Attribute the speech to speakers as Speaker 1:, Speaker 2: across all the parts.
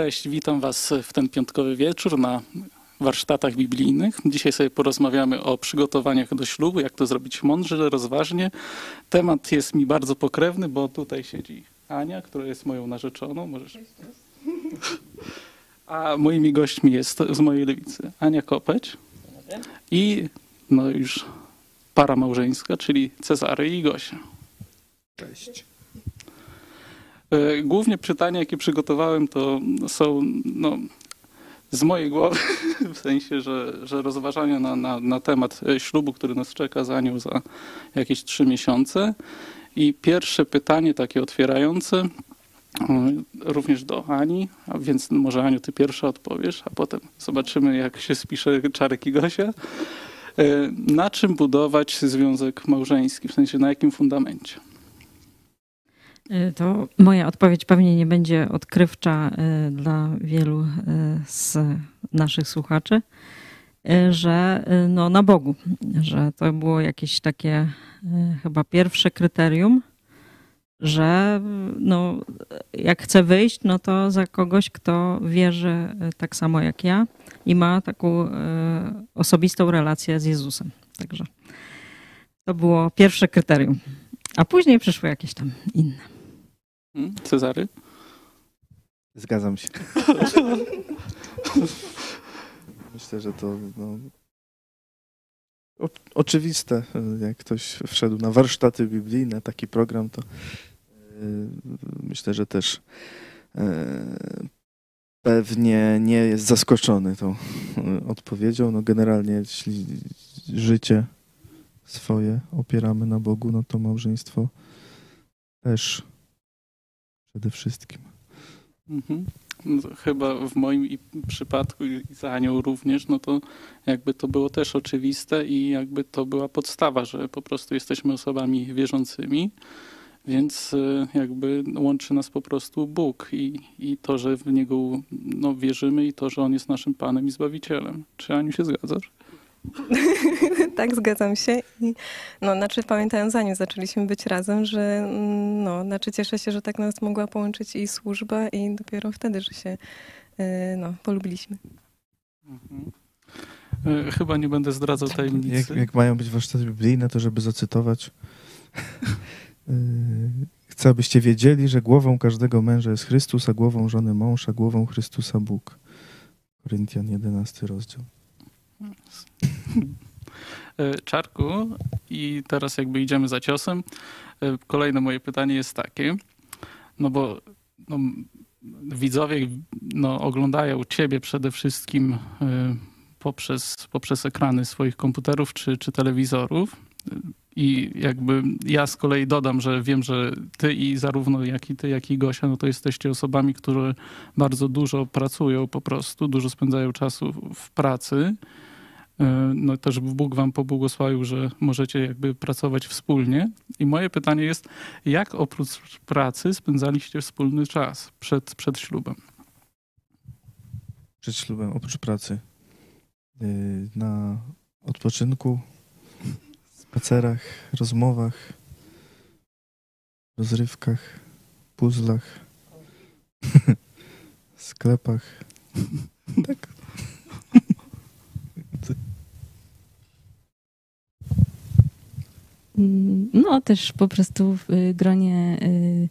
Speaker 1: Cześć, witam Was w ten piątkowy wieczór na warsztatach biblijnych. Dzisiaj sobie porozmawiamy o przygotowaniach do ślubu, jak to zrobić mądrze, rozważnie. Temat jest mi bardzo pokrewny, bo tutaj siedzi Ania, która jest moją narzeczoną. Możesz... A moimi gośćmi jest z mojej lewicy Ania Kopeć i no już para małżeńska, czyli Cezary i Gosia.
Speaker 2: Cześć.
Speaker 1: E, Głównie pytania, jakie przygotowałem, to są no, z mojej głowy, w sensie, że, że rozważania na, na, na temat e, ślubu, który nas czeka za nią za jakieś trzy miesiące. I pierwsze pytanie, takie otwierające, e, również do Ani, a więc może Aniu, ty pierwsza odpowiesz, a potem zobaczymy, jak się spisze Czarek i Gosia. Na czym budować związek małżeński, w sensie na jakim fundamencie?
Speaker 3: Y, To moja odpowiedź pewnie nie będzie odkrywcza y, dla wielu y, z naszych słuchaczy, że no, na Bogu, że to było jakieś takie chyba pierwsze kryterium, że no, jak chcę wyjść, no to za kogoś, kto wierzy tak samo jak ja i ma taką osobistą relację z Jezusem. Także to było pierwsze kryterium. A później przyszły jakieś tam inne.
Speaker 1: Hmm? Cezary?
Speaker 2: Zgadzam się. Myślę, że to no, o, oczywiste. Jak ktoś wszedł na warsztaty biblijne, taki program, to yy, myślę, że też yy, pewnie nie jest zaskoczony tą yy, odpowiedzią. No generalnie, jeśli życie swoje opieramy na Bogu, no to małżeństwo też przede wszystkim.
Speaker 1: Mhm. No Chyba w moim przypadku i za Anią również, no to jakby to było też oczywiste i jakby to była podstawa, że po prostu jesteśmy osobami wierzącymi, więc y, jakby łączy nas po prostu Bóg i, i to, że w Niego no, wierzymy i to, że On jest naszym Panem i Zbawicielem. Czy Aniu się zgadzasz?
Speaker 4: tak, zgadzam się. I, no, znaczy pamiętając zanim zaczęliśmy być razem, że mm, no, znaczy cieszę się, że tak nas mogła połączyć i służba i dopiero wtedy, że się y, no, polubiliśmy.
Speaker 1: Mhm. Y, Chyba nie będę zdradzał
Speaker 2: Jak,
Speaker 1: tajemnicy.
Speaker 2: jak mają być warsztaty biblijne, to żeby zacytować. Yy, Chcę, abyście wiedzieli, że głową każdego męża jest Chrystus, a głową żony mąż, a głową Chrystusa Bóg. Koryntian 11 rozdział.
Speaker 1: E, Czarku, i teraz jakby idziemy za ciosem. E, Kolejne moje pytanie jest takie, no bo no, widzowie no, oglądają ciebie przede wszystkim e, poprzez, poprzez ekrany swoich komputerów czy, czy telewizorów. I jakby ja z kolei dodam, że wiem, że ty i zarówno jak i ty, jak i Gosia, no to jesteście osobami, które bardzo dużo pracują po prostu, dużo spędzają czasu w pracy. E, no też Bóg wam pobłogosławił, że możecie jakby pracować wspólnie. I moje pytanie jest, jak oprócz pracy spędzaliście wspólny czas przed, przed ślubem?
Speaker 2: Przed ślubem, oprócz pracy. Yy, Na odpoczynku, spacerach, rozmowach, rozrywkach, puzzlach, sklepach. Tak.
Speaker 5: Mm, No, też po prostu w y, gronie y,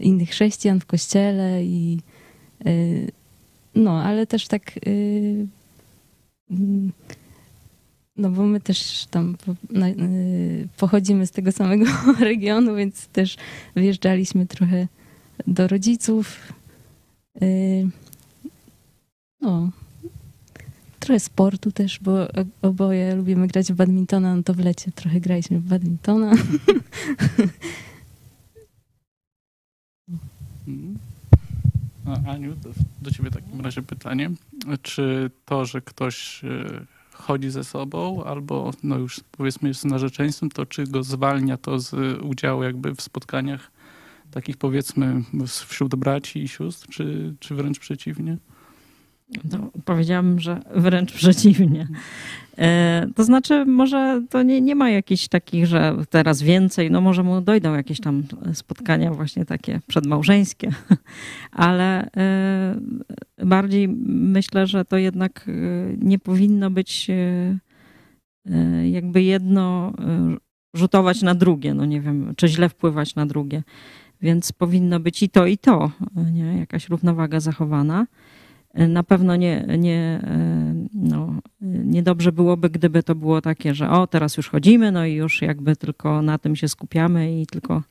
Speaker 5: innych chrześcijan w kościele i y, no, ale też tak mm, no bo my też tam pochodzimy z tego samego regionu, więc też wyjeżdżaliśmy trochę do rodziców. No, trochę sportu też, bo oboje lubimy grać w badmintona, no to w lecie trochę graliśmy w badmintona.
Speaker 1: A Aniu, do, do ciebie w takim razie pytanie. Czy to, że ktoś e, chodzi ze sobą albo no już powiedzmy jest narzeczeństwem, to czy go zwalnia to z udziału jakby w spotkaniach takich powiedzmy wśród braci i sióstr, czy, czy wręcz przeciwnie?
Speaker 3: No, powiedziałabym, że wręcz przeciwnie. E, to znaczy, może to nie, nie ma jakichś takich, że teraz więcej, no może mu dojdą jakieś tam spotkania właśnie takie przedmałżeńskie, ale e, bardziej myślę, że to jednak e, nie powinno być jakby jedno rzutować na drugie, no nie wiem, czy źle wpływać na drugie. Więc powinno być i to, i to, nie? jakaś równowaga zachowana. Na pewno nie, nie, no, niedobrze byłoby, gdyby to było takie, że o, teraz już chodzimy, no i już jakby tylko na tym się skupiamy i tylko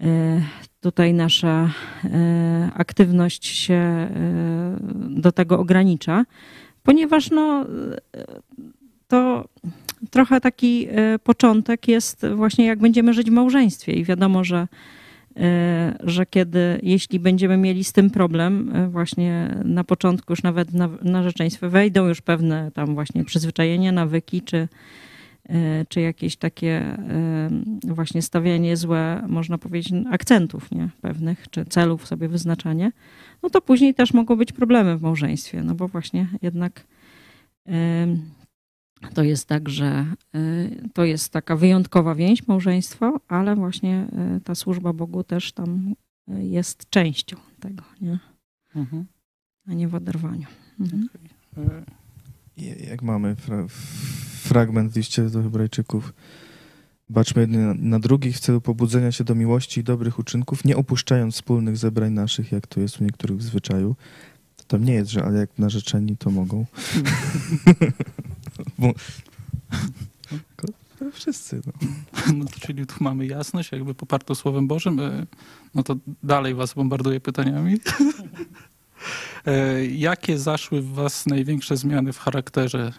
Speaker 3: e, tutaj nasza e, aktywność się e, do tego ogranicza, ponieważ no, to trochę taki początek jest właśnie jak będziemy żyć w małżeństwie i wiadomo, że E, że kiedy, jeśli będziemy mieli z tym problem, e, właśnie na początku już nawet na narzeczeństwie wejdą już pewne tam właśnie przyzwyczajenia, nawyki, czy, e, czy jakieś takie właśnie stawianie złe, można powiedzieć, akcentów nie? pewnych, czy celów sobie wyznaczanie, no to później też mogą być problemy w małżeństwie, no bo właśnie jednak to jest tak, że y, to jest taka wyjątkowa więź, małżeństwo, ale właśnie y, ta służba Bogu też tam y, jest częścią tego, nie? Mhm. a nie w oderwaniu. Mhm.
Speaker 2: Jak mamy fra fragment liście do Hebrajczyków, baczmy jedni na drugich w celu pobudzenia się do miłości i dobrych uczynków, nie opuszczając wspólnych zebrań naszych, jak to jest u niektórych w zwyczaju. To tam nie jest, że ale jak narzeczeni to mogą. Bo... No, wszyscy. No.
Speaker 1: no to czyli tu mamy jasność, jakby poparto Słowem Bożym. E, no to dalej was bombarduję pytaniami. E, jakie zaszły w was największe zmiany w charakterze,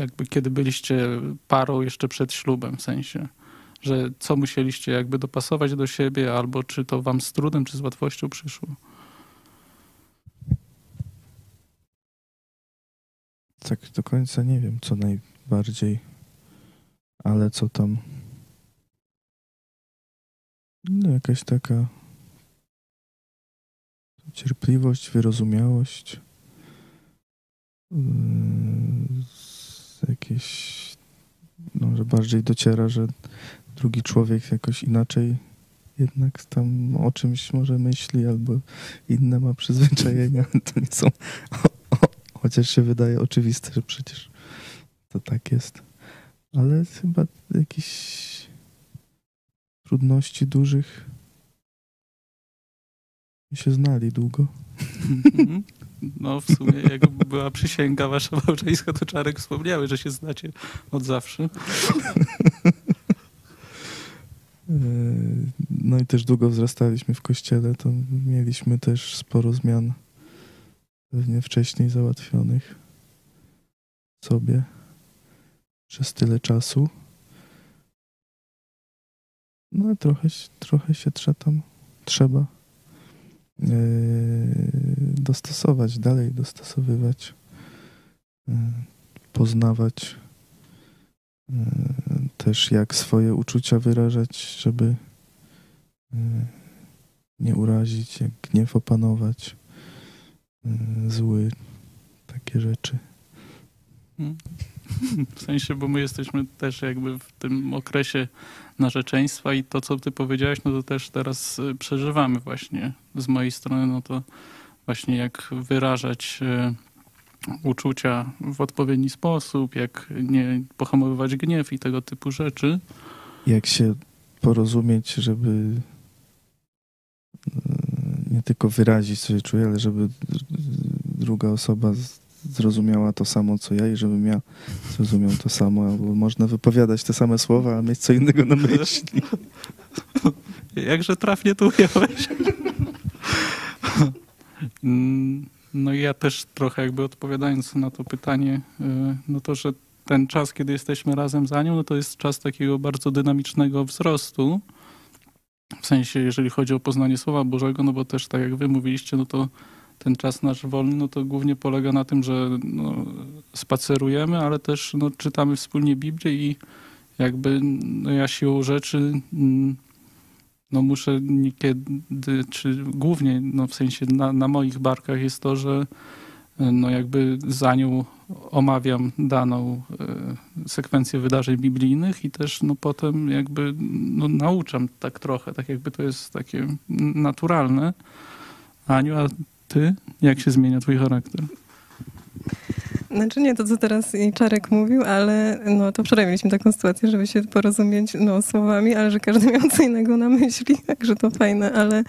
Speaker 1: jakby kiedy byliście parą jeszcze przed ślubem, w sensie, że co musieliście jakby dopasować do siebie, albo czy to wam z trudem, czy z łatwością przyszło?
Speaker 2: Tak do końca nie wiem, co najbardziej, ale co tam. No, jakaś taka cierpliwość, wyrozumiałość, yy, jakieś, no, że bardziej dociera, że drugi człowiek jakoś inaczej jednak tam o czymś może myśli albo inne ma przyzwyczajenia. To nie są Chociaż się wydaje oczywiste, że przecież to tak jest. Ale chyba jakieś trudności dużych się znali długo.
Speaker 1: No w sumie jak była przysięga wasza małżeńska, to Czarek wspomniały, że się znacie od zawsze.
Speaker 2: E, no i też długo wzrastaliśmy w kościele, to mieliśmy też sporo zmian pewnie wcześniej załatwionych sobie przez tyle czasu. No trochę, trochę się trzeba tam trzeba yy, dostosować, dalej dostosowywać, yy, poznawać yy, też jak swoje uczucia wyrażać, żeby nie urazić, jak gniew opanować. Mm, zły, takie rzeczy.
Speaker 1: Hmm. W sensie, bo my jesteśmy też jakby w tym okresie narzeczeństwa i to, co ty powiedziałeś, no to też teraz y, przeżywamy właśnie z mojej strony, no to właśnie jak wyrażać y, uczucia w odpowiedni sposób, jak nie pohamowywać gniew i tego typu rzeczy.
Speaker 2: Jak się porozumieć, żeby nie tylko wyrazić, co się czuję, ale żeby druga osoba zrozumiała to samo, co ja i żebym ja zrozumiał to samo, albo można wypowiadać te same słowa, a mieć co innego na myśli.
Speaker 1: Jakże trafnie tu ująłeś. No i ja też trochę jakby odpowiadając na to pytanie, y, no to, że ten czas, kiedy jesteśmy razem za nią, no to jest czas takiego bardzo dynamicznego wzrostu, w sensie, jeżeli chodzi o poznanie Słowa Bożego, no bo też tak jak wy mówiliście, no to ten czas nasz wolny, no to głównie polega na tym, że no, spacerujemy, ale też no, czytamy wspólnie Biblię i jakby no, ja siłą rzeczy mm, no, muszę niekiedy, czy głównie no, w sensie na, na moich barkach jest to, że no jakby za nią omawiam daną e, sekwencję wydarzeń biblijnych i też no potem jakby no, nauczam tak trochę, tak jakby to jest takie naturalne. Aniu, a ty? Jak się zmienia twój charakter?
Speaker 4: Znaczy nie to, co teraz Czarek mówił, ale no to wczoraj mieliśmy taką sytuację, żeby się porozumieć no, słowami, ale że każdy miał co innego na myśli, także to fajne, ale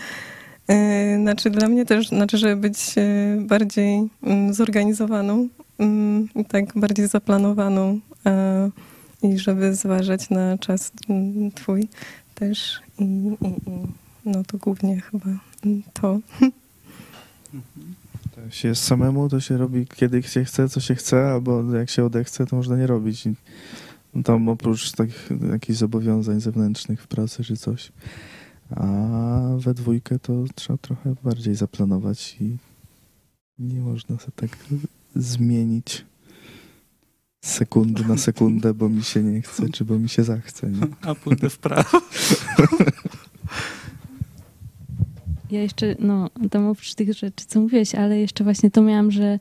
Speaker 4: znaczy dla mnie też, znaczy, żeby być yy, bardziej yy, zorganizowaną i tak bardziej zaplanowaną i żeby zważać na czas twój też i, no to głównie chyba to.
Speaker 2: To się jest samemu, to się robi kiedy się chce, co się chce, albo jak się odechce, to można nie robić. Tam oprócz takich jakichś zobowiązań zewnętrznych w pracy czy coś. A we dwójkę to trzeba trochę bardziej zaplanować i nie można sobie tak zmienić sekundy na sekundę, bo mi się nie chce, czy bo mi się zachce. Nie?
Speaker 1: A pójdę w prawo.
Speaker 5: Ja jeszcze, no, tam oprócz tych rzeczy, co mówiłeś, ale jeszcze właśnie to miałam, że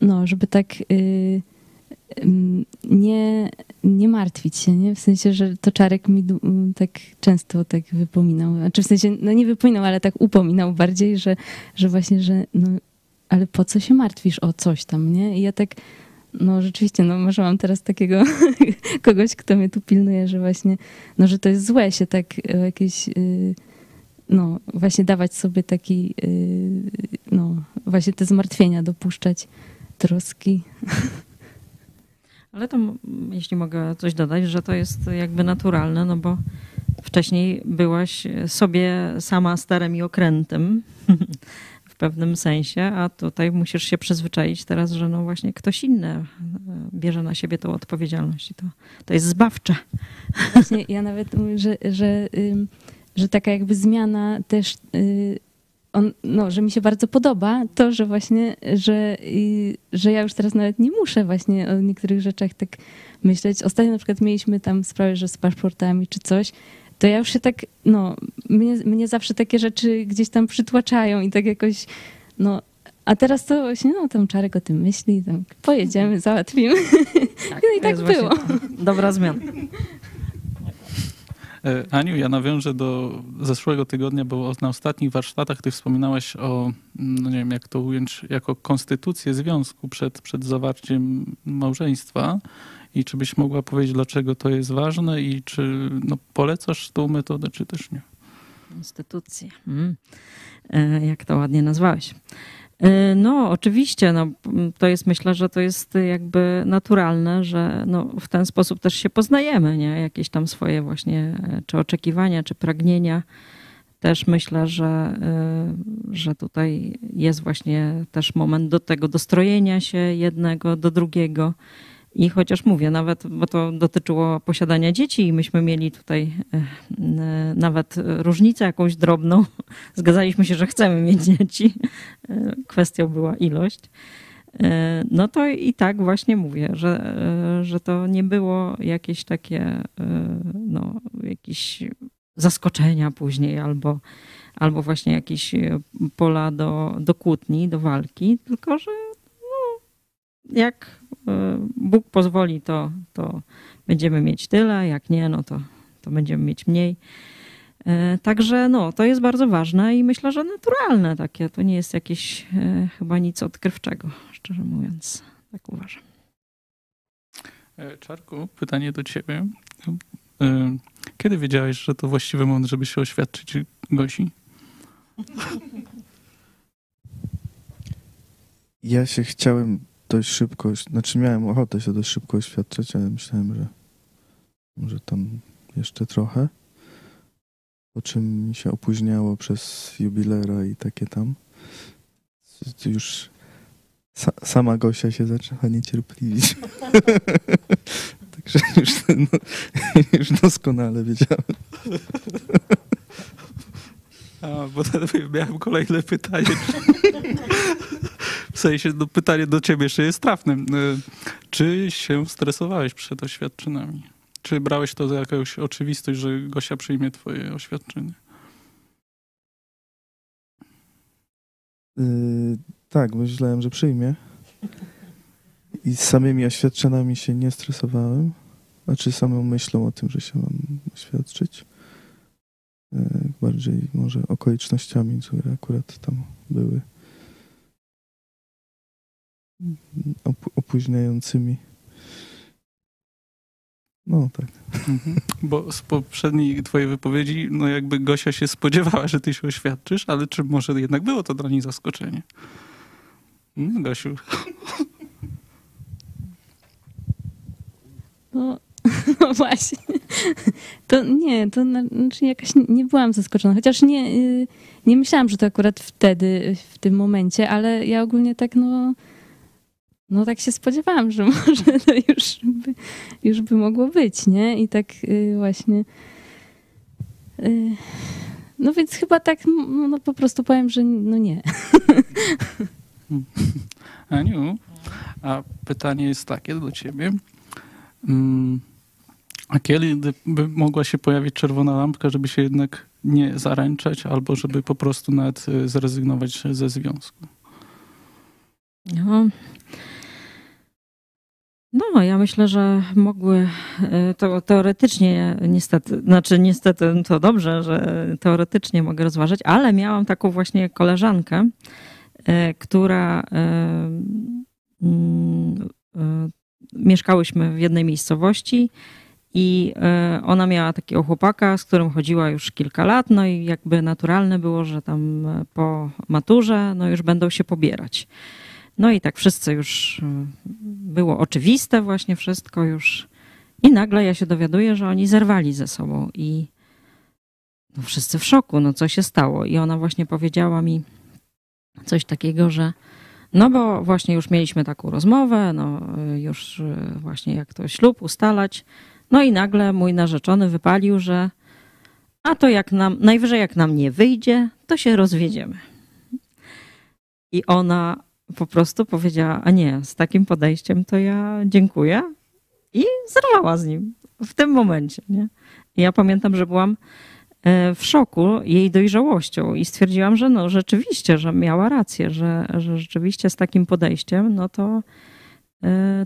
Speaker 5: no, żeby tak y, nie, nie martwić się, nie? W sensie, że to Czarek mi tak często tak wypominał. Znaczy w sensie, no nie wypominał, ale tak upominał bardziej, że, że właśnie, że no, ale po co się martwisz o coś tam, nie? I ja tak, no rzeczywiście, no może mam teraz takiego kogoś, kto mnie tu pilnuje, że właśnie, no że to jest złe się tak o jakieś... Y, no, właśnie dawać sobie taki, y, no, właśnie te zmartwienia dopuszczać, troski.
Speaker 3: Ale to, jeśli mogę coś dodać, że to jest jakby naturalne, no bo wcześniej byłaś sobie sama starem i okrętem w pewnym sensie, a tutaj musisz się przyzwyczaić teraz, że no właśnie ktoś inny e, bierze na siebie tą odpowiedzialność i to, to jest zbawcze.
Speaker 5: Właśnie ja nawet mówię, że, że że taka jakby zmiana też, y, on, no, że mi się bardzo podoba to, że właśnie, że, że ja już teraz nawet nie muszę właśnie o niektórych rzeczach tak myśleć. Ostatnio na przykład mieliśmy tam sprawę, że z paszportami czy coś, to ja już się tak, no, mnie, mnie zawsze takie rzeczy gdzieś tam przytłaczają i tak jakoś, no, a teraz to właśnie, no tam Czarek o tym myśli, tam pojedziemy, załatwimy. Tak, no i tak było.
Speaker 3: Dobra zmiana.
Speaker 1: E, Aniu, ja nawiążę do zeszłego tygodnia, bo na ostatnich warsztatach ty wspominałaś o, no nie wiem jak to ująć, jako konstytucję związku przed, przed zawarciem małżeństwa. I czy byś mogła powiedzieć, dlaczego to jest ważne i czy no, polecasz tą metodę, czy też nie?
Speaker 3: Konstytucję. Mm. Jak to ładnie nazwałeś. E, no, oczywiście, no, to jest, myślę, że to jest jakby naturalne, że no, w ten sposób też się poznajemy, nie? Jakieś tam swoje właśnie, e, czy oczekiwania, czy pragnienia. Też myślę, że, e, że tutaj jest właśnie też moment do tego dostrojenia się jednego do drugiego i chociaż mówię, nawet, bo to dotyczyło posiadania dzieci i myśmy mieli tutaj e, e, nawet różnicę jakąś drobną. Zgadzaliśmy się, że chcemy mieć dzieci. E, kwestią była ilość. No to i tak właśnie mówię, że, że to nie było jakieś takie no, jakieś zaskoczenia później albo, albo właśnie jakieś pola do, do kłótni, do walki, tylko że no, jak Bóg pozwoli, to, to będziemy mieć tyle, jak nie, no to, to będziemy mieć mniej. E, także no, to jest bardzo ważne i myślę, że naturalne takie. To nie jest jakieś e, chyba nic odkrywczego, szczerze mówiąc. Tak uważam.
Speaker 1: Czarku, pytanie do ciebie. Kiedy wiedziałeś, że to właściwy moment, żeby się oświadczyć Gosi?
Speaker 2: Ja się chciałem dość szybko, znaczy miałem ochotę się dość szybko oświadczać, ale myślałem, że może tam jeszcze trochę. Po czym mi się opóźniało przez jubilera i takie tam. Już sa sama Gosia się zaczęła niecierpliwić. Także już, no, już doskonale wiedziałem.
Speaker 1: A, bo miałem kolejne pytanie. W sensie, no, pytanie do ciebie jeszcze jest trafne. Czy się stresowałeś przed oświadczynami? Czy brałeś to za jakąś oczywistość, że Gosia przyjmie twoje oświadczenie?
Speaker 2: Yy, Tak, myślałem, że przyjmie. I z samymi oświadczeniami się nie stresowałem. Znaczy samą myślą o tym, że się mam oświadczyć. E, bardziej może okolicznościami, które akurat tam były op- opóźniającymi. No tak.
Speaker 1: Mhm. Bo z poprzedniej twojej wypowiedzi, no jakby Gosia się spodziewała, że ty się oświadczysz, ale czy może jednak było to dla niej zaskoczenie? No, Gosiu.
Speaker 5: No, no właśnie. To nie, to znaczy jakaś nie byłam zaskoczona. Chociaż nie, y, nie myślałam, że to akurat wtedy, w tym momencie, ale ja ogólnie tak no, no tak się spodziewałam, że może to już by, już by mogło być, nie? I tak y, właśnie. y, No więc chyba tak, no, po prostu powiem, że no nie.
Speaker 1: Aniu, a pytanie jest takie do ciebie. Mm, A kiedy by mogła się pojawić czerwona lampka, żeby się jednak nie zaręczać, albo żeby po prostu nawet y, zrezygnować ze związku?
Speaker 3: No. No, ja myślę, że mogły e, to teoretycznie niestety, znaczy niestety to dobrze, że teoretycznie mogę rozważać, ale miałam taką właśnie koleżankę, e, która e, mm, mieszkałyśmy w jednej miejscowości i ona miała takiego chłopaka, z którym chodziła już kilka lat, no i jakby naturalne było, że tam po maturze no już będą się pobierać. No i tak wszyscy już y, było oczywiste właśnie wszystko już. I nagle ja się dowiaduję, że oni zerwali ze sobą i no wszyscy w szoku, no co się stało. I ona właśnie powiedziała mi coś takiego, że no bo właśnie już mieliśmy taką rozmowę, no y, już y, właśnie jak to ślub ustalać. No i nagle mój narzeczony wypalił, że a to jak nam, najwyżej jak nam nie wyjdzie, to się rozwiedziemy. I ona po prostu powiedziała, a nie, z takim podejściem to ja dziękuję i zerwała z nim w tym momencie. Nie? Ja pamiętam, że byłam e, w szoku jej dojrzałością i stwierdziłam, że no rzeczywiście, że miała rację, że, że rzeczywiście z takim podejściem, no to,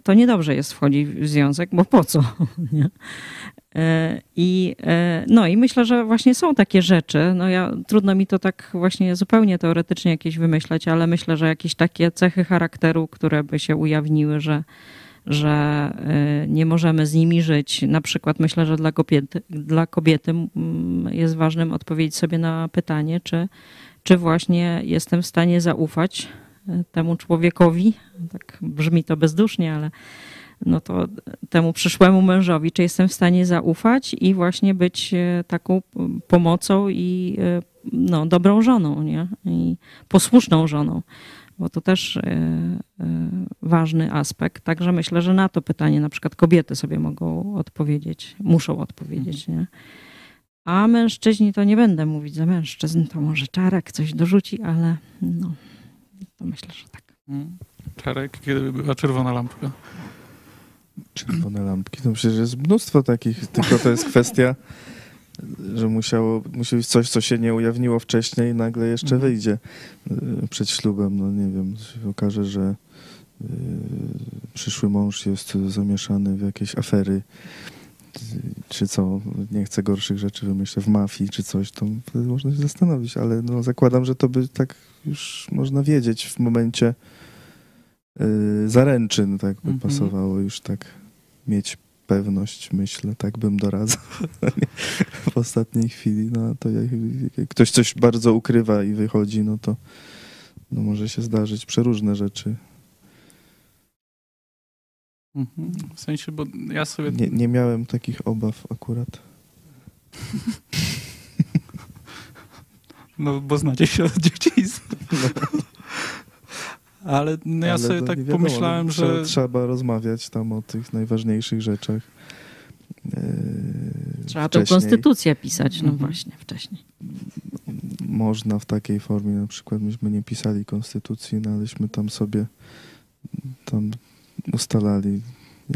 Speaker 3: to niedobrze jest wchodzić w związek, bo po co? E, I, e, no i myślę, że właśnie są takie rzeczy. No ja, trudno mi to tak właśnie zupełnie teoretycznie jakieś wymyśleć, ale myślę, że jakieś takie cechy charakteru, które by się ujawniły, że, że e, nie możemy z nimi żyć. Na przykład myślę, że dla kobiety, dla kobiety jest ważnym odpowiedzieć sobie na pytanie, czy, czy właśnie jestem w stanie zaufać temu człowiekowi. Tak brzmi to bezdusznie, ale no to temu przyszłemu mężowi, czy jestem w stanie zaufać i właśnie być e, taką pomocą i e, no, dobrą żoną, nie? I posłuszną żoną. Bo to też e, ważny aspekt. Także myślę, że na to pytanie na przykład kobiety sobie mogą odpowiedzieć, muszą odpowiedzieć, nie? A mężczyźni to nie będę mówić za mężczyzn, to może Czarek coś dorzuci, ale no, to myślę, że tak.
Speaker 1: Mm. Czarek, kiedy by była czerwona lampka?
Speaker 2: Czerwone lampki. To przecież jest mnóstwo takich, tylko to jest kwestia, że musiało, musi być coś, co się nie ujawniło wcześniej i nagle jeszcze
Speaker 1: Mhm.
Speaker 2: wyjdzie y, przed ślubem. No nie wiem, się okaże, że y, przyszły mąż jest zamieszany w jakieś afery, czy co, nie chcę gorszych rzeczy wymyśleć, w mafii czy coś, to można się zastanowić, ale no zakładam, że to by tak już można wiedzieć w momencie y, zaręczyn, tak by
Speaker 1: Mhm.
Speaker 2: pasowało już tak mieć pewność, myślę, tak bym doradzał w ostatniej chwili, no to jak, jak ktoś coś bardzo ukrywa i wychodzi, no to no może się zdarzyć przeróżne rzeczy.
Speaker 1: Mhm. W sensie, bo ja sobie...
Speaker 2: Nie, nie miałem takich obaw akurat.
Speaker 1: No, bo znacie się od dzieciństwa. Ale no ja
Speaker 2: Ale
Speaker 1: sobie
Speaker 2: to
Speaker 1: tak
Speaker 2: wiadomo,
Speaker 1: pomyślałem,
Speaker 2: no,
Speaker 1: że...
Speaker 2: trzeba, trzeba rozmawiać tam o tych najważniejszych rzeczach. Yy,
Speaker 3: Trzeba
Speaker 2: wcześniej.
Speaker 3: konstytucję pisać, no
Speaker 1: Mhm.
Speaker 3: właśnie, wcześniej.
Speaker 2: można w takiej formie, na przykład myśmy nie pisali konstytucji, no aleśmy tam sobie tam ustalali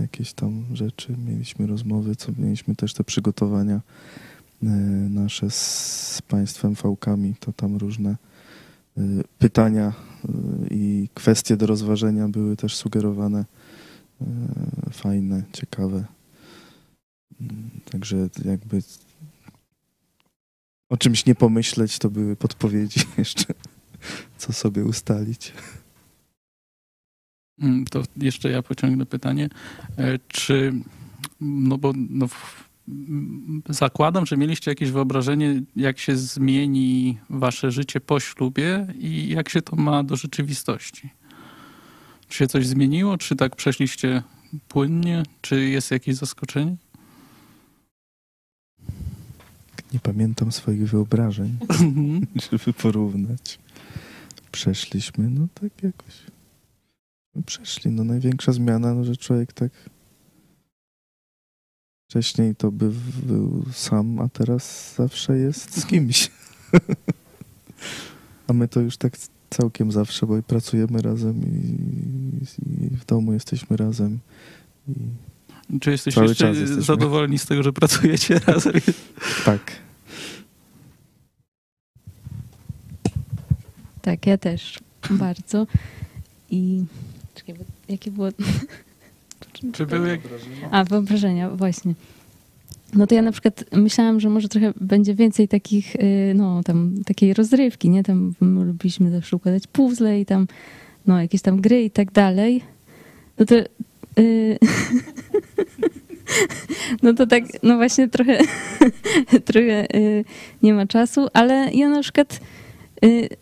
Speaker 2: jakieś tam rzeczy, mieliśmy rozmowy, co mieliśmy też te przygotowania e, nasze z państwem fałkami, to tam różne pytania i kwestie do rozważenia były też sugerowane. Fajne, ciekawe. Także jakby o czymś nie pomyśleć, to były podpowiedzi jeszcze, co sobie ustalić.
Speaker 1: Mm, to jeszcze ja pociągnę pytanie. E, czy, no bo no, zakładam, że mieliście jakieś wyobrażenie, jak się zmieni wasze życie po ślubie i jak się to ma do rzeczywistości. Czy się coś zmieniło? Czy tak przeszliście płynnie? Czy jest jakieś zaskoczenie?
Speaker 2: Nie pamiętam swoich wyobrażeń, mhm. żeby porównać. Przeszliśmy, no tak jakoś. Przeszli. No największa zmiana, no, że człowiek tak wcześniej to by był sam, a teraz zawsze jest z kimś. a my to już tak całkiem zawsze, bo i pracujemy razem i, i w domu jesteśmy razem. I
Speaker 1: czy jesteście jeszcze zadowoleni z tego, że pracujecie razem?
Speaker 2: Tak.
Speaker 5: Tak, ja też bardzo. I czekaj, jakie było...
Speaker 1: Czy były jak...
Speaker 5: A, wyobrażenia, właśnie. No to ja na przykład myślałam, że może trochę będzie więcej takich, y, no tam takiej rozrywki, nie? Tam lubiliśmy zawsze układać puzzle i tam, no jakieś tam gry i tak dalej. No to Y, no to tak, no właśnie trochę, trochę y, nie ma czasu, ale ja na przykład y,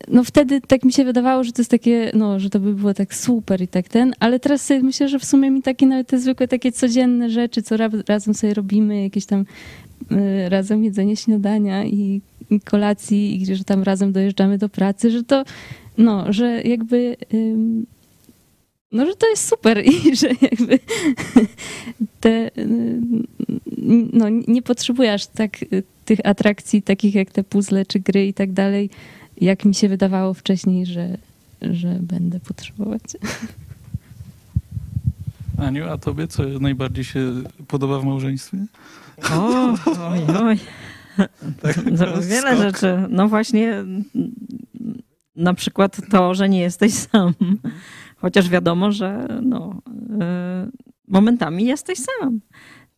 Speaker 5: no wtedy tak mi się wydawało, że to jest takie, no, że to by było tak super i tak ten, ale teraz sobie myślę, że w sumie mi takie nawet te zwykłe takie codzienne rzeczy, co razem sobie robimy, jakieś tam razem jedzenie śniadania i, i kolacji, i że tam razem dojeżdżamy do pracy, że to, no, że jakby no, że to jest super i że jakby te, no, nie potrzebujesz tak tych atrakcji takich jak te puzzle czy gry i tak dalej, jak mi się wydawało wcześniej, że, że będę potrzebować.
Speaker 1: Aniu, a tobie co najbardziej się podoba w małżeństwie?
Speaker 3: O, oj, oj. Tak, wiele skok. rzeczy. No właśnie na przykład to, że nie jesteś sam. Chociaż wiadomo, że no, e, momentami jesteś sam.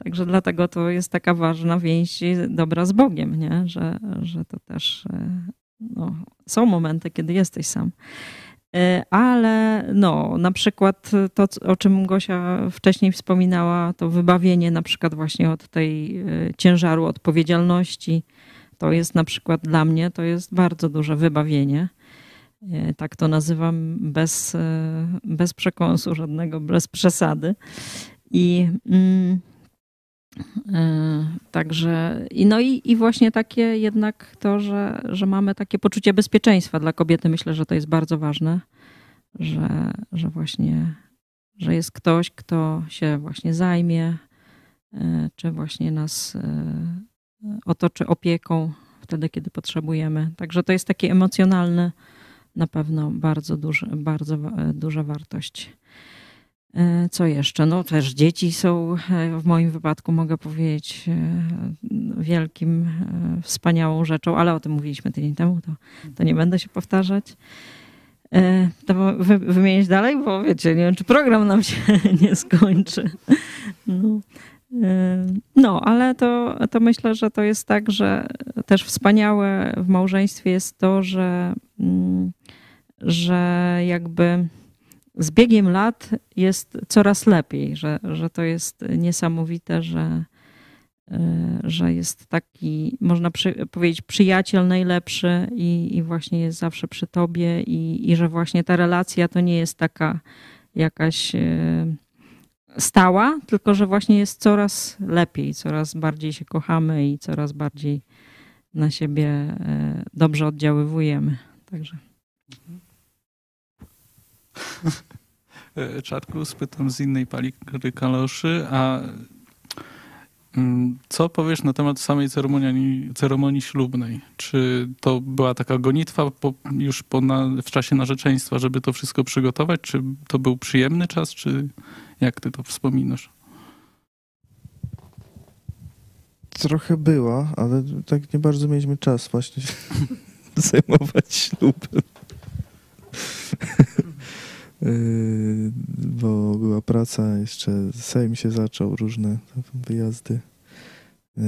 Speaker 3: Także dlatego to jest taka ważna więź dobra z Bogiem, nie? Że, że to też e, no, są momenty, kiedy jesteś sam. E, ale no, na przykład to, o czym Gosia wcześniej wspominała, to wybawienie na przykład właśnie od tej ciężaru odpowiedzialności, to jest na przykład dla mnie, to jest bardzo duże wybawienie E, tak to nazywam, bez, e, bez przekąsu żadnego, bez przesady. I mm, e, Także, i no i, i właśnie takie jednak to, że, że mamy takie poczucie bezpieczeństwa dla kobiety, myślę, że to jest bardzo ważne, że, że właśnie, że jest ktoś, kto się właśnie zajmie, czy właśnie nas otoczy opieką wtedy, kiedy potrzebujemy. Także to jest takie emocjonalne na pewno bardzo, duży, bardzo e, duża wartość. E, co jeszcze? No też dzieci są e, w moim wypadku, mogę powiedzieć, wielkim, wspaniałą rzeczą, ale o tym mówiliśmy tydzień temu, to, to nie będę się powtarzać. To wy, wymienić dalej, bo wiecie, nie wiem, czy program nam się nie skończy. No. No, ale to, to myślę, że to jest tak, że też wspaniałe w małżeństwie jest to, że mm, że jakby z biegiem lat jest coraz lepiej, że, że to jest niesamowite, że, e, że jest taki, można przy, powiedzieć, przyjaciel najlepszy i, i właśnie jest zawsze przy tobie i, i że właśnie ta relacja to nie jest taka jakaś e, stała, tylko że właśnie jest coraz lepiej, coraz bardziej się kochamy i coraz bardziej na siebie e, dobrze oddziaływujemy. Także.
Speaker 1: E, Czarku, spytam z innej palikry kaloszy, a mm, co powiesz na temat samej ceremonii, ceremonii ślubnej? Czy to była taka gonitwa po, już po na, w czasie narzeczeństwa, żeby to wszystko przygotować? Czy to był przyjemny czas, czy jak ty to wspominasz?
Speaker 2: Trochę była, ale tak nie bardzo mieliśmy czas właśnie zajmować ślubem. Yy, bo była praca, jeszcze Sejm się zaczął, różne wyjazdy. Yy,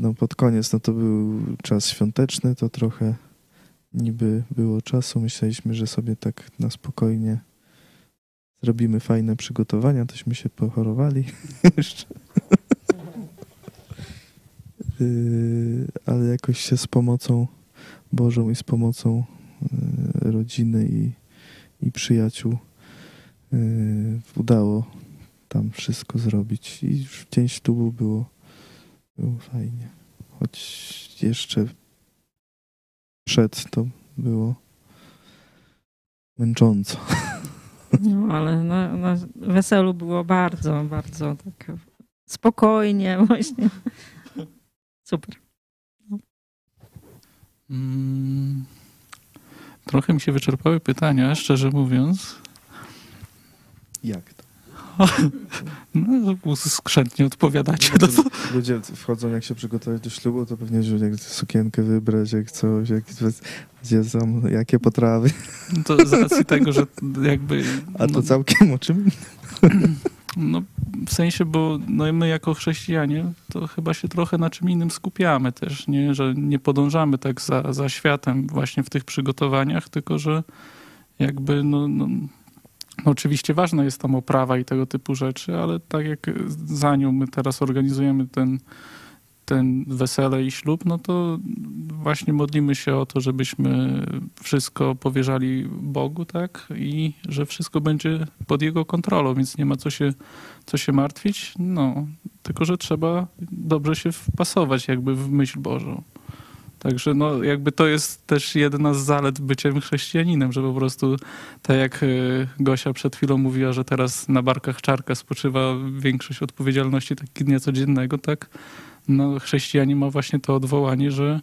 Speaker 2: no pod koniec, no to był czas świąteczny, to trochę niby było czasu. Myśleliśmy, że sobie tak na spokojnie zrobimy fajne przygotowania, tośmy się pochorowali jeszcze. Yy, ale jakoś się z pomocą Bożą i z pomocą rodziny i, i przyjaciół udało tam wszystko zrobić. I w dzień ślubu było, było fajnie. Choć jeszcze przed to było męcząco.
Speaker 3: No, ale na, na weselu było bardzo, bardzo tak spokojnie właśnie. Super.
Speaker 1: Mm, trochę mi się wyczerpały pytania, szczerze mówiąc.
Speaker 2: Jak to?
Speaker 1: No, skrzętnie odpowiadacie.
Speaker 2: No,
Speaker 1: No to,
Speaker 2: Ludzie wchodzą, jak się przygotować do ślubu, to pewnie, że jak sukienkę wybrać, jak coś, jak, gdzie są, jakie potrawy.
Speaker 1: to z racji tego, że jakby...
Speaker 2: A to
Speaker 1: no,
Speaker 2: całkiem o czym?
Speaker 1: No, w sensie, bo no, my jako chrześcijanie to chyba się trochę na czym innym skupiamy też, nie? Że nie podążamy tak za, za światem właśnie w tych przygotowaniach, tylko że jakby no, no, no oczywiście ważna jest tam oprawa i tego typu rzeczy, ale tak jak za nią my teraz organizujemy ten, ten wesele i ślub, no to właśnie modlimy się o to, żebyśmy wszystko powierzali Bogu, tak? I że wszystko będzie pod Jego kontrolą, więc nie ma co się, co się martwić. No, tylko że trzeba dobrze się wpasować jakby w myśl Bożą. Także no, jakby to jest też jedna z zalet byciem chrześcijaninem, że po prostu tak jak y, Gosia przed chwilą mówiła, że teraz na barkach czarka spoczywa większość odpowiedzialności takiego dnia codziennego, tak? No, chrześcijanin ma właśnie to odwołanie, że,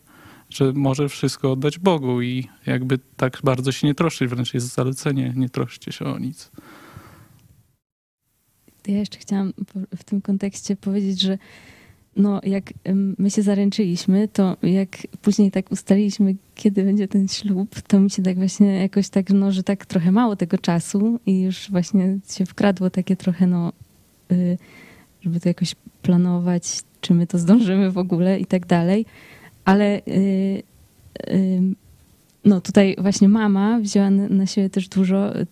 Speaker 1: że może wszystko oddać Bogu i jakby tak bardzo się nie troszczyć, wręcz jest zalecenie, nie troszcie się o nic.
Speaker 5: Ja jeszcze chciałam w tym kontekście powiedzieć, że no jak my się zaręczyliśmy, to jak później tak ustaliliśmy, kiedy będzie ten ślub, to mi się tak właśnie jakoś tak, no, że tak trochę mało tego czasu i już właśnie się wkradło takie trochę, no, y, żeby to jakoś planować, czy my to zdążymy w ogóle i tak dalej. Ale y, y, no tutaj właśnie mama wzięła na siebie też dużo y,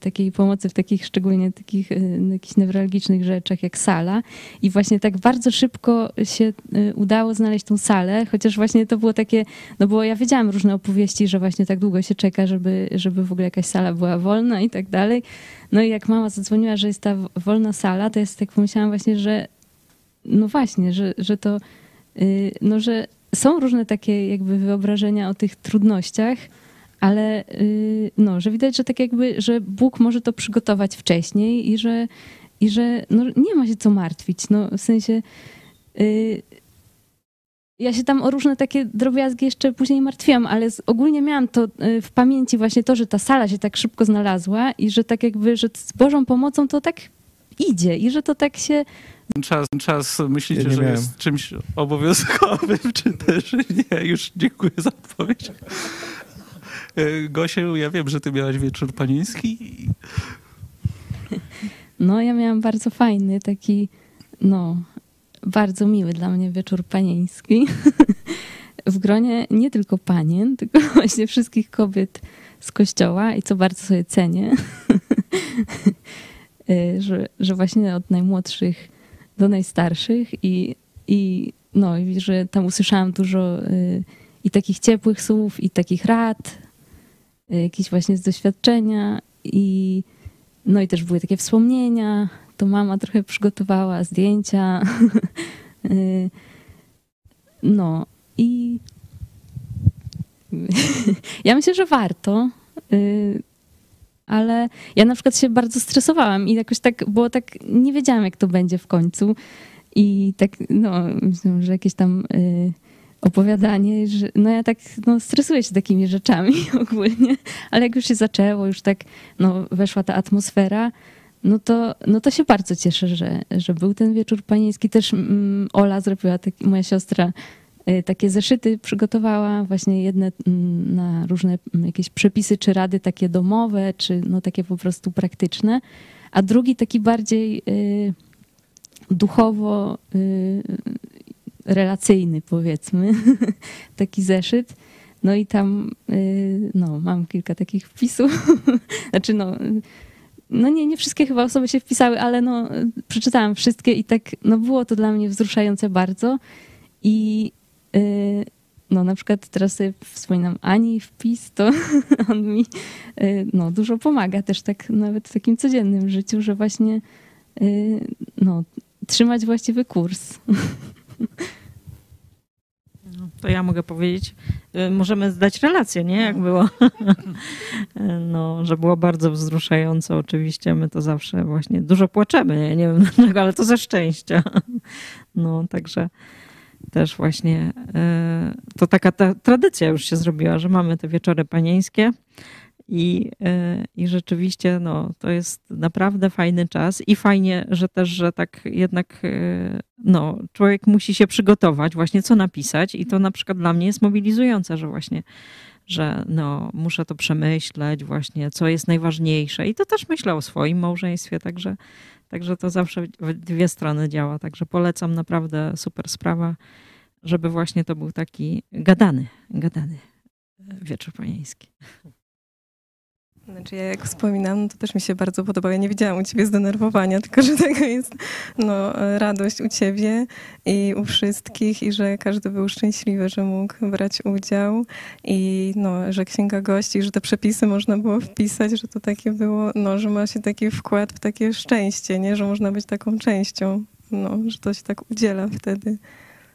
Speaker 5: takiej pomocy w takich szczególnie takich y, jakichś newralgicznych rzeczach jak sala i właśnie tak bardzo szybko się y, udało znaleźć tą salę, chociaż właśnie to było takie, no bo ja wiedziałam różne opowieści, że właśnie tak długo się czeka, żeby, żeby w ogóle jakaś sala była wolna i tak dalej. No i jak mama zadzwoniła, że jest ta wolna sala, to jest tak pomyślałam właśnie, że no właśnie, że, że to no, że są różne takie jakby wyobrażenia o tych trudnościach, ale yy, no, że widać, że tak jakby, że Bóg może to przygotować wcześniej i że, i że no, nie ma się co martwić. No, w sensie yy, ja się tam o różne takie drobiazgi jeszcze później martwiłam, ale z, ogólnie miałam to yy, w pamięci właśnie to, że ta sala się tak szybko znalazła i że tak jakby, że z Bożą pomocą to tak idzie i że to tak się
Speaker 1: Czas, czas myślicie,
Speaker 2: Ja
Speaker 1: że
Speaker 2: miałem.
Speaker 1: jest czymś obowiązkowym, czy też nie? Już dziękuję za odpowiedź. E, Gosiu, ja wiem, że ty miałaś wieczór panieński.
Speaker 5: No, ja miałam bardzo fajny, taki, no, bardzo miły dla mnie wieczór panieński. W gronie nie tylko panien, tylko właśnie wszystkich kobiet z kościoła i co bardzo sobie cenię, że, że właśnie od najmłodszych do najstarszych i, i no, i że tam usłyszałam dużo y, i takich ciepłych słów, i takich rad, y, jakieś właśnie z doświadczenia i no i też były takie wspomnienia. To mama trochę przygotowała zdjęcia. Y, No i ja myślę, że warto. Ale ja na przykład się bardzo stresowałam i jakoś tak, bo tak nie wiedziałam, jak to będzie w końcu. I tak, no, myślę, że jakieś tam y, opowiadanie, że no ja tak no, stresuję się takimi rzeczami ogólnie, ale jak już się zaczęło, już tak no, weszła ta atmosfera, no to, no to się bardzo cieszę, że, że był ten wieczór panieński. Też mm, Ola zrobiła, taki, moja siostra takie zeszyty przygotowała, właśnie jedne mm, na różne mm, jakieś przepisy czy rady takie domowe, czy no takie po prostu praktyczne, a drugi taki bardziej y, duchowo y, relacyjny, powiedzmy, taki zeszyt. No i tam y, no, mam kilka takich wpisów. znaczy, no, no nie, nie wszystkie chyba osoby się wpisały, ale no, przeczytałam wszystkie i tak no, było to dla mnie wzruszające bardzo. I y, no, na przykład teraz sobie wspominam Ani wpis, to on mi y, no, dużo pomaga też tak nawet w takim codziennym życiu, że właśnie no, trzymać właściwy kurs.
Speaker 3: No, to ja mogę powiedzieć, y, możemy zdać relację, nie? Jak było. No, że było bardzo wzruszające oczywiście. My to zawsze właśnie dużo płaczemy, nie, nie wiem dlaczego, ale to ze szczęścia. No, także też właśnie y, to taka ta tradycja już się zrobiła, że mamy te wieczory panieńskie i, e, I rzeczywiście no, to jest naprawdę fajny czas i fajnie, że też, że tak jednak e, no, człowiek musi się przygotować właśnie co napisać i to na przykład dla mnie jest mobilizujące, że właśnie że no, muszę to przemyśleć właśnie, co jest najważniejsze i to też myślę o swoim małżeństwie, także, także to zawsze w dwie strony działa, także polecam naprawdę super sprawa, żeby właśnie to był taki gadany, gadany wieczór panieński.
Speaker 4: Znaczy ja jak wspominam, to też mi się bardzo podoba. Ja nie widziałam u ciebie zdenerwowania, tylko że tego jest no, radość u ciebie i u wszystkich i że każdy był szczęśliwy, że mógł brać udział i no, że księga gości, że te przepisy można było wpisać, że to takie było, no, że ma się taki wkład w takie szczęście, nie? że można być taką częścią, no, że to się tak udziela wtedy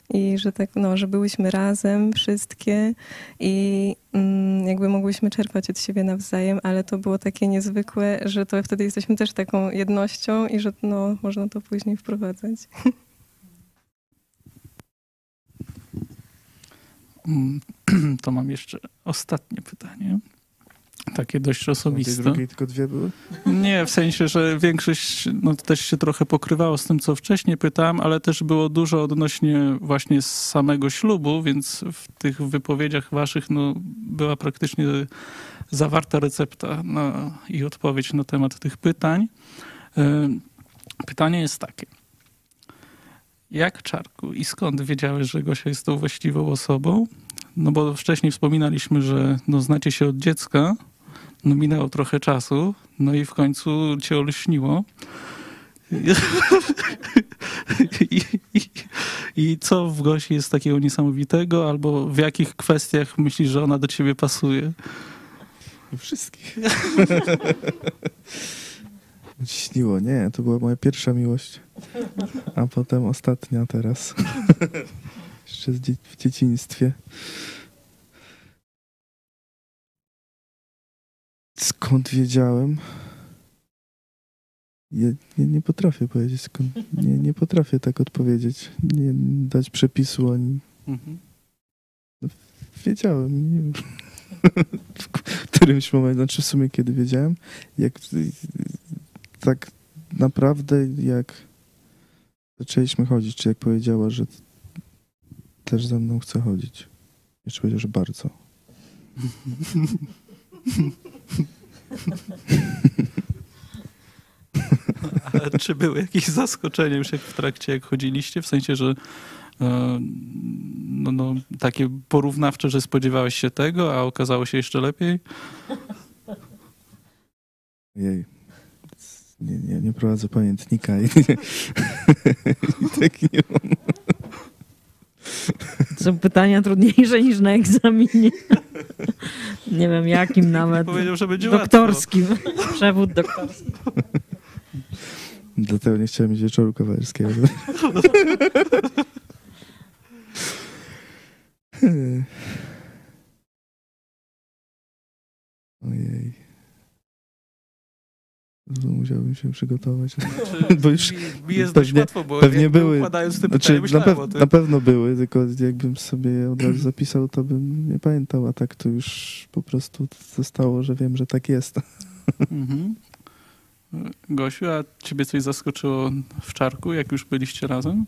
Speaker 4: i że tak, no, że byłyśmy razem wszystkie i mm, jakby mogłyśmy czerpać od siebie nawzajem, ale to było takie niezwykłe, że to wtedy jesteśmy też taką jednością i że no, można to później wprowadzać.
Speaker 1: Mm, to mam jeszcze ostatnie pytanie. Takie dość osobiste.
Speaker 2: drugiej tylko dwie były?
Speaker 1: Nie, w sensie, że większość no, też się trochę pokrywało z tym, co wcześniej pytałem, ale też było dużo odnośnie właśnie samego ślubu, więc w tych wypowiedziach waszych no, była praktycznie zawarta recepta na, i odpowiedź na temat tych pytań. E, pytanie jest takie. Jak Czarku i skąd wiedziałeś, że Gosia jest tą właściwą osobą? No bo wcześniej wspominaliśmy, że no, znacie się od dziecka, no minęło trochę czasu, no i w końcu cię olśniło. I, i, I, co w Gosi jest takiego niesamowitego, albo w jakich kwestiach myślisz, że ona do ciebie pasuje?
Speaker 2: Wszystkich. Śniło, nie, to była moja pierwsza miłość, a potem ostatnia teraz. Jeszcze w dzieciństwie. Skąd wiedziałem? Ja nie, nie potrafię powiedzieć, skąd. Nie, nie potrafię tak odpowiedzieć. Nie dać przepisu ani. Mhm. No, wiedziałem. Nie w którymś momencie, znaczy w sumie kiedy wiedziałem, jak tak naprawdę jak zaczęliśmy chodzić, czy jak powiedziała, że też ze mną chce chodzić. Jeszcze powiedział, że bardzo.
Speaker 1: Ale czy były jakieś zaskoczenia już jak w trakcie, jak chodziliście? W sensie, że e, no, no, takie porównawcze, że spodziewałeś się tego, a okazało się jeszcze lepiej?
Speaker 2: Jej. Nie, nie, nie prowadzę pamiętnika i, i tak nie mam.
Speaker 3: Są pytania trudniejsze niż na egzaminie. Nie wiem jakim nawet.
Speaker 1: Powiedział, że będzie
Speaker 3: doktorskim. Łatwo. Przewód doktorski.
Speaker 2: Dlatego nie chciałem mieć wieczoru kawalerskiego. Musiałbym się przygotować.
Speaker 1: Znaczy, bo już mi jest pewnie, łatwo, bo pewnie były. Te znaczy,
Speaker 2: na, pew, na, pewno były, tylko jakbym sobie od razu zapisał, to bym nie pamiętał, a tak to już po prostu zostało, że wiem, że tak jest. Mhm.
Speaker 1: Gosiu, a ciebie coś zaskoczyło w czarku, jak już byliście razem?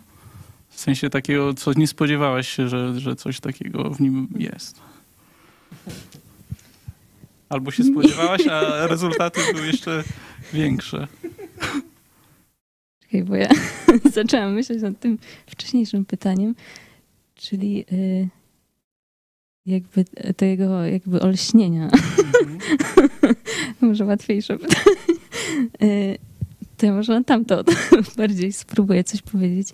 Speaker 1: W sensie takiego, co nie spodziewałaś się, że, że coś takiego w nim jest. Albo się spodziewałaś, a rezultaty były jeszcze większe.
Speaker 5: Czekaj, bo ja zaczęłam myśleć nad tym wcześniejszym pytaniem, czyli y, jakby tego jakby olśnienia.
Speaker 1: Mhm.
Speaker 5: może łatwiejsze pytanie. Y, to ja może na tamto bardziej spróbuję coś powiedzieć.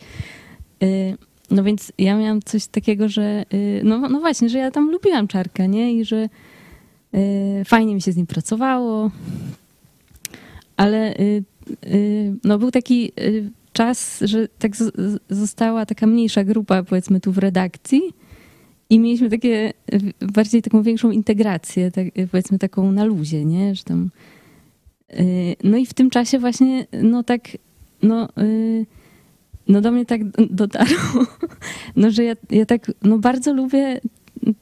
Speaker 5: Y, no więc ja miałam coś takiego, że no, no właśnie, że ja tam lubiłam czarka, nie? I że fajnie mi się z nim pracowało, ale y, y, no był taki y, czas, że tak została taka mniejsza grupa, powiedzmy tu w redakcji i mieliśmy takie y, bardziej taką większą integrację, tak, y, powiedzmy taką na luzie, nie? Że tam, y, no i w tym czasie właśnie, no tak, no, y, no do mnie tak dotarło, no że ja, ja tak, no bardzo lubię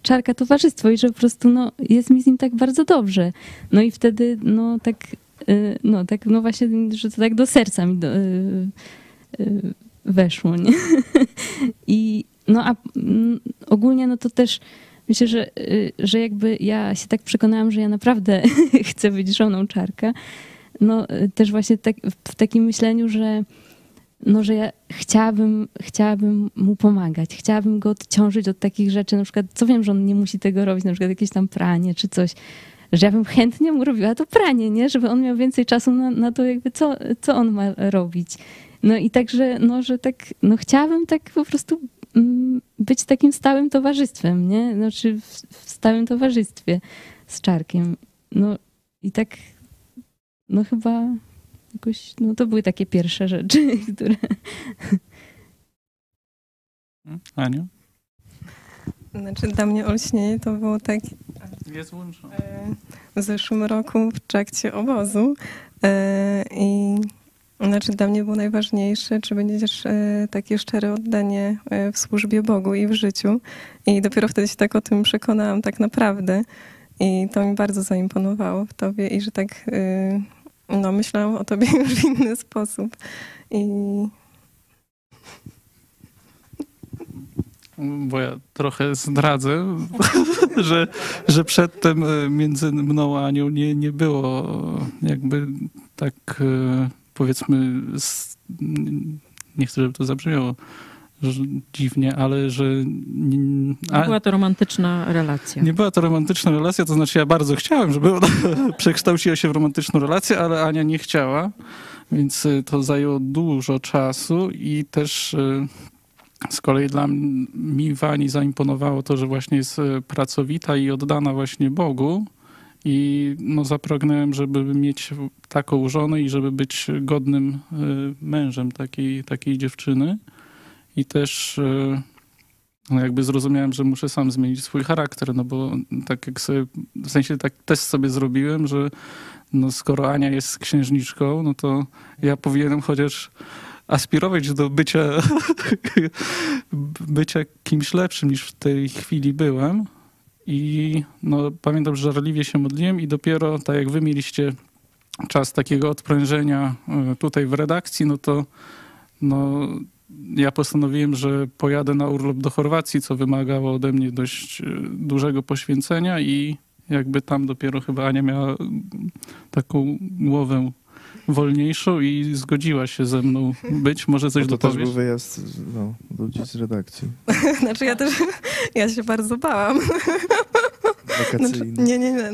Speaker 5: czarka towarzystwo i że po prostu, no jest mi z nim tak bardzo dobrze. No i wtedy, no tak, y, no tak, no właśnie, że to tak do serca mi do, y, y, weszło, nie? I no a mm, ogólnie, no to też myślę, że, że jakby ja się tak przekonałam, że ja naprawdę chcę być żoną czarka. No też właśnie tak, w takim myśleniu, że no, że ja chciałabym, chciałabym mu pomagać, chciałabym go odciążyć od takich rzeczy, na przykład, co wiem, że on nie musi tego robić, na przykład jakieś tam pranie czy coś, że ja bym chętnie mu robiła to pranie, nie? Żeby on miał więcej czasu na, na to, jakby co, co on ma robić. No i także, no, że tak, no chciałabym tak po prostu mm, być takim stałym towarzystwem, nie? Znaczy w, w stałym towarzystwie z Czarkiem. No i tak, no chyba jakoś, no to były takie pierwsze rzeczy, które...
Speaker 1: Aniu?
Speaker 4: Znaczy dla mnie olśnienie to było tak
Speaker 1: Jest włączone.
Speaker 4: e, w zeszłym roku w trakcie obozu e, i znaczy dla mnie było najważniejsze, czy będziesz e, takie szczere oddanie e, w służbie Bogu i w życiu. I dopiero wtedy się tak o tym przekonałam tak naprawdę. I to mi bardzo zaimponowało w tobie i że tak no, myślałam o tobie już w inny sposób. I
Speaker 1: Bo ja trochę zdradzę, że, że przedtem e, między mną a Anią nie, nie było jakby tak e, powiedzmy, nie chcę, żeby to zabrzmiało dziwnie, ale że nie, a,
Speaker 3: Była to romantyczna relacja.
Speaker 1: nie była to romantyczna relacja, to znaczy ja bardzo chciałem, żeby ona przekształciła się w romantyczną relację, ale Ania nie chciała, więc y, to zajęło dużo czasu i też y, z kolei dla mi Wani zaimponowało to, że właśnie jest y, pracowita i oddana właśnie Bogu i no zapragnąłem, żeby mieć taką żonę i żeby być godnym mężem takiej, takiej dziewczyny i też y, no jakby zrozumiałem, że muszę sam zmienić swój charakter, no bo tak jak sobie, w sensie tak też sobie zrobiłem, że no skoro Ania jest księżniczką, no to ja powinienem chociaż aspirować do bycia, bycia kimś lepszym niż w tej chwili byłem. I no, pamiętam, że żarliwie się modliłem i dopiero tak jak wy mieliście czas takiego odprężenia y, tutaj w redakcji, no to no, ja postanowiłem, że pojadę na urlop do Chorwacji, co wymagało ode mnie dość e, dużego poświęcenia i jakby tam dopiero chyba Ania miała taką głowę wolniejszą i zgodziła się ze mną być. Może coś
Speaker 2: Bo to też
Speaker 1: dopowiesz?
Speaker 2: był wyjazd no, ludzi z redakcji
Speaker 4: znaczy ja też, ja się bardzo bałam. Znaczy,
Speaker 2: wakacyjnej.
Speaker 4: nie, nie, nie.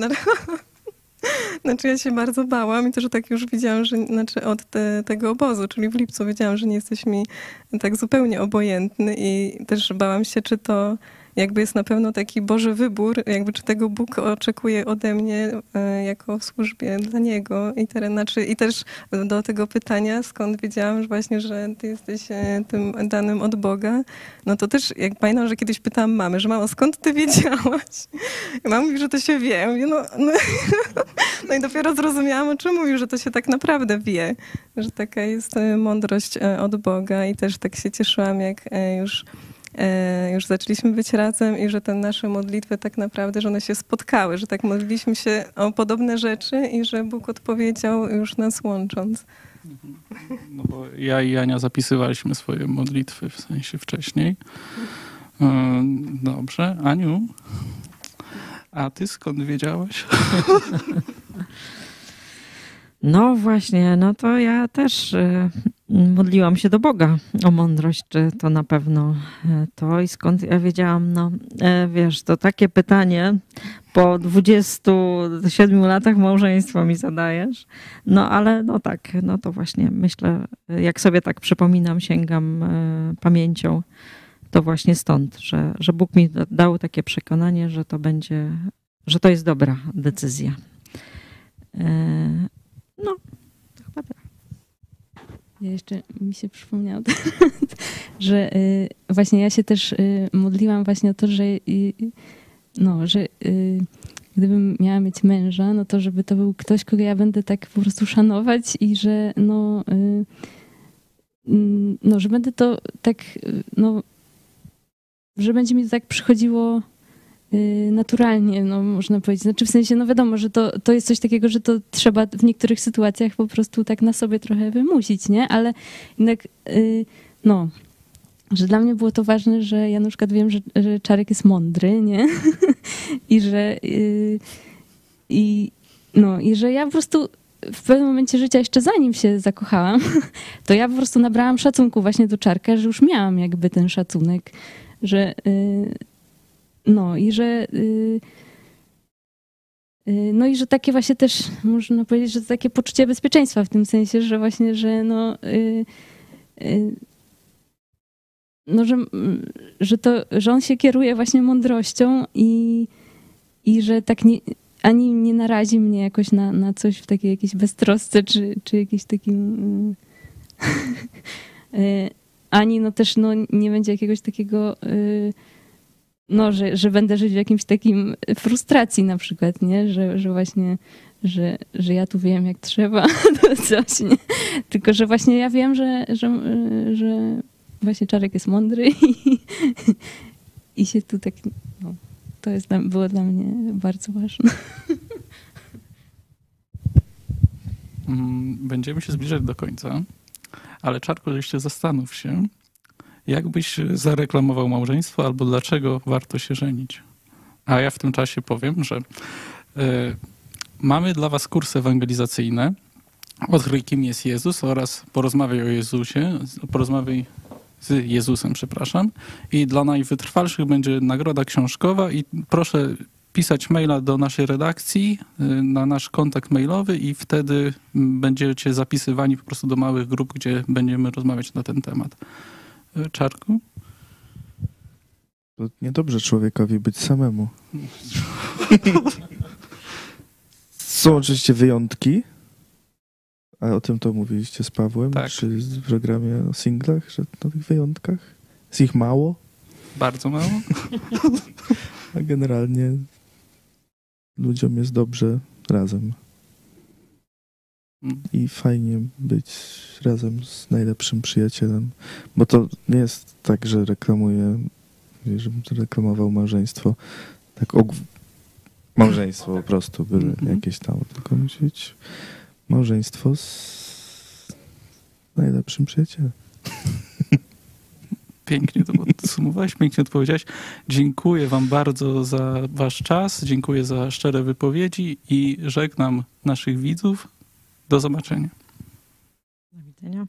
Speaker 4: Znaczy ja się bardzo bałam i to, że tak już widziałam, że znaczy od te, tego obozu, czyli w lipcu wiedziałam, że nie jesteś mi tak zupełnie obojętny i też bałam się, czy to jakby jest na pewno taki Boży wybór, jakby czy tego Bóg oczekuje ode mnie e, jako w służbie dla Niego. I, teraz, znaczy, I też do tego pytania, skąd wiedziałam, że właśnie, że ty jesteś e, tym danym od Boga, no to też, jak pamiętam, że kiedyś pytałam mamy, że mamo, skąd ty wiedziałaś? I mama mówi, że to się wie. Mówię, no, no, no i dopiero zrozumiałam, o czym mówił, że to się tak naprawdę wie, że taka jest e, mądrość od Boga i też tak się cieszyłam, jak już już zaczęliśmy być razem i że te nasze modlitwy tak naprawdę, że one się spotkały, że tak modliliśmy się o podobne rzeczy i że Bóg odpowiedział już nas łącząc.
Speaker 1: No bo ja i Ania zapisywaliśmy swoje modlitwy w sensie wcześniej. E, Dobrze. Aniu, a ty skąd wiedziałaś?
Speaker 3: No właśnie, no to ja też y, modliłam się do Boga o mądrość, czy to na pewno y, to i skąd ja wiedziałam, no e, wiesz, to takie pytanie po 27 latach małżeństwa mi zadajesz, no ale no tak, no to właśnie myślę, jak sobie tak przypominam, sięgam y, pamięcią, to właśnie stąd, że, że Bóg mi da- dał takie przekonanie, że to będzie, że to jest dobra decyzja. E, No.
Speaker 5: Ja jeszcze mi się przypomniało, że y, właśnie ja się też y, modliłam właśnie o to, że no, że y, gdybym miała mieć męża, no to żeby to był ktoś, kogo ja będę tak po prostu szanować i że no, mm, no że będę to tak, no, że będzie mi to tak przychodziło naturalnie, no można powiedzieć. Znaczy w sensie, no wiadomo, że to, to jest coś takiego, że to trzeba w niektórych sytuacjach po prostu tak na sobie trochę wymusić, nie? Ale jednak, y, no, że dla mnie było to ważne, że ja na przykład wiem, że, że Czarek jest mądry, nie? I że y, i, no, i że ja po prostu w pewnym momencie życia, jeszcze zanim się zakochałam, to ja po prostu nabrałam szacunku właśnie do Czarka, że już miałam jakby ten szacunek, że y, no i że y, y, no i że takie właśnie też można powiedzieć, że takie poczucie bezpieczeństwa w tym sensie, że właśnie, że no y, no, że, mm, że to, że on się kieruje właśnie mądrością i, i że tak nie, ani nie narazi mnie jakoś na, na coś w takiej jakiejś beztrosce, czy, czy jakimś takim ani no też no, nie będzie jakiegoś takiego no, że, że będę żyć w jakimś takim frustracji na przykład, nie? Że, że właśnie, że, że ja tu wiem jak trzeba, to coś, nie? Tylko, że właśnie ja wiem, że, że, że właśnie Czarek jest mądry i, i się tu tak, no, to jest, było dla mnie bardzo ważne.
Speaker 1: Mm, Będziemy się zbliżać do końca, ale Czarku, jeszcze zastanów się, jak byś zareklamował małżeństwo albo dlaczego warto się żenić. A ja w tym czasie powiem, że y, mamy dla was kursy ewangelizacyjne. Odkryj, kim jest Jezus oraz porozmawiaj o Jezusie, porozmawiaj z Jezusem, przepraszam. I dla najwytrwalszych będzie nagroda książkowa i proszę pisać maila do naszej redakcji y, na nasz kontakt mailowy i wtedy będziecie zapisywani po prostu do małych grup, gdzie będziemy rozmawiać na ten temat. Czarku?
Speaker 2: To niedobrze człowiekowi być samemu. Są oczywiście wyjątki, a o tym to mówiliście z Pawłem,
Speaker 1: Tak.
Speaker 2: czy w programie o singlach, że na tych wyjątkach jest ich mało,
Speaker 1: Bardzo mało?
Speaker 2: a generalnie ludziom jest dobrze razem.
Speaker 1: Mm.
Speaker 2: I fajnie być razem z najlepszym przyjacielem. Bo to nie jest tak, że reklamuję, żebym reklamował małżeństwo. Tak małżeństwo po prostu, byle
Speaker 1: Mhm.
Speaker 2: jakieś tam. Tylko musi być małżeństwo z najlepszym przyjacielem.
Speaker 1: Pięknie to podsumowałeś, pięknie odpowiedziałeś. Dziękuję wam bardzo za wasz czas, dziękuję za szczere wypowiedzi i żegnam naszych widzów. Do zobaczenia.
Speaker 3: Do widzenia.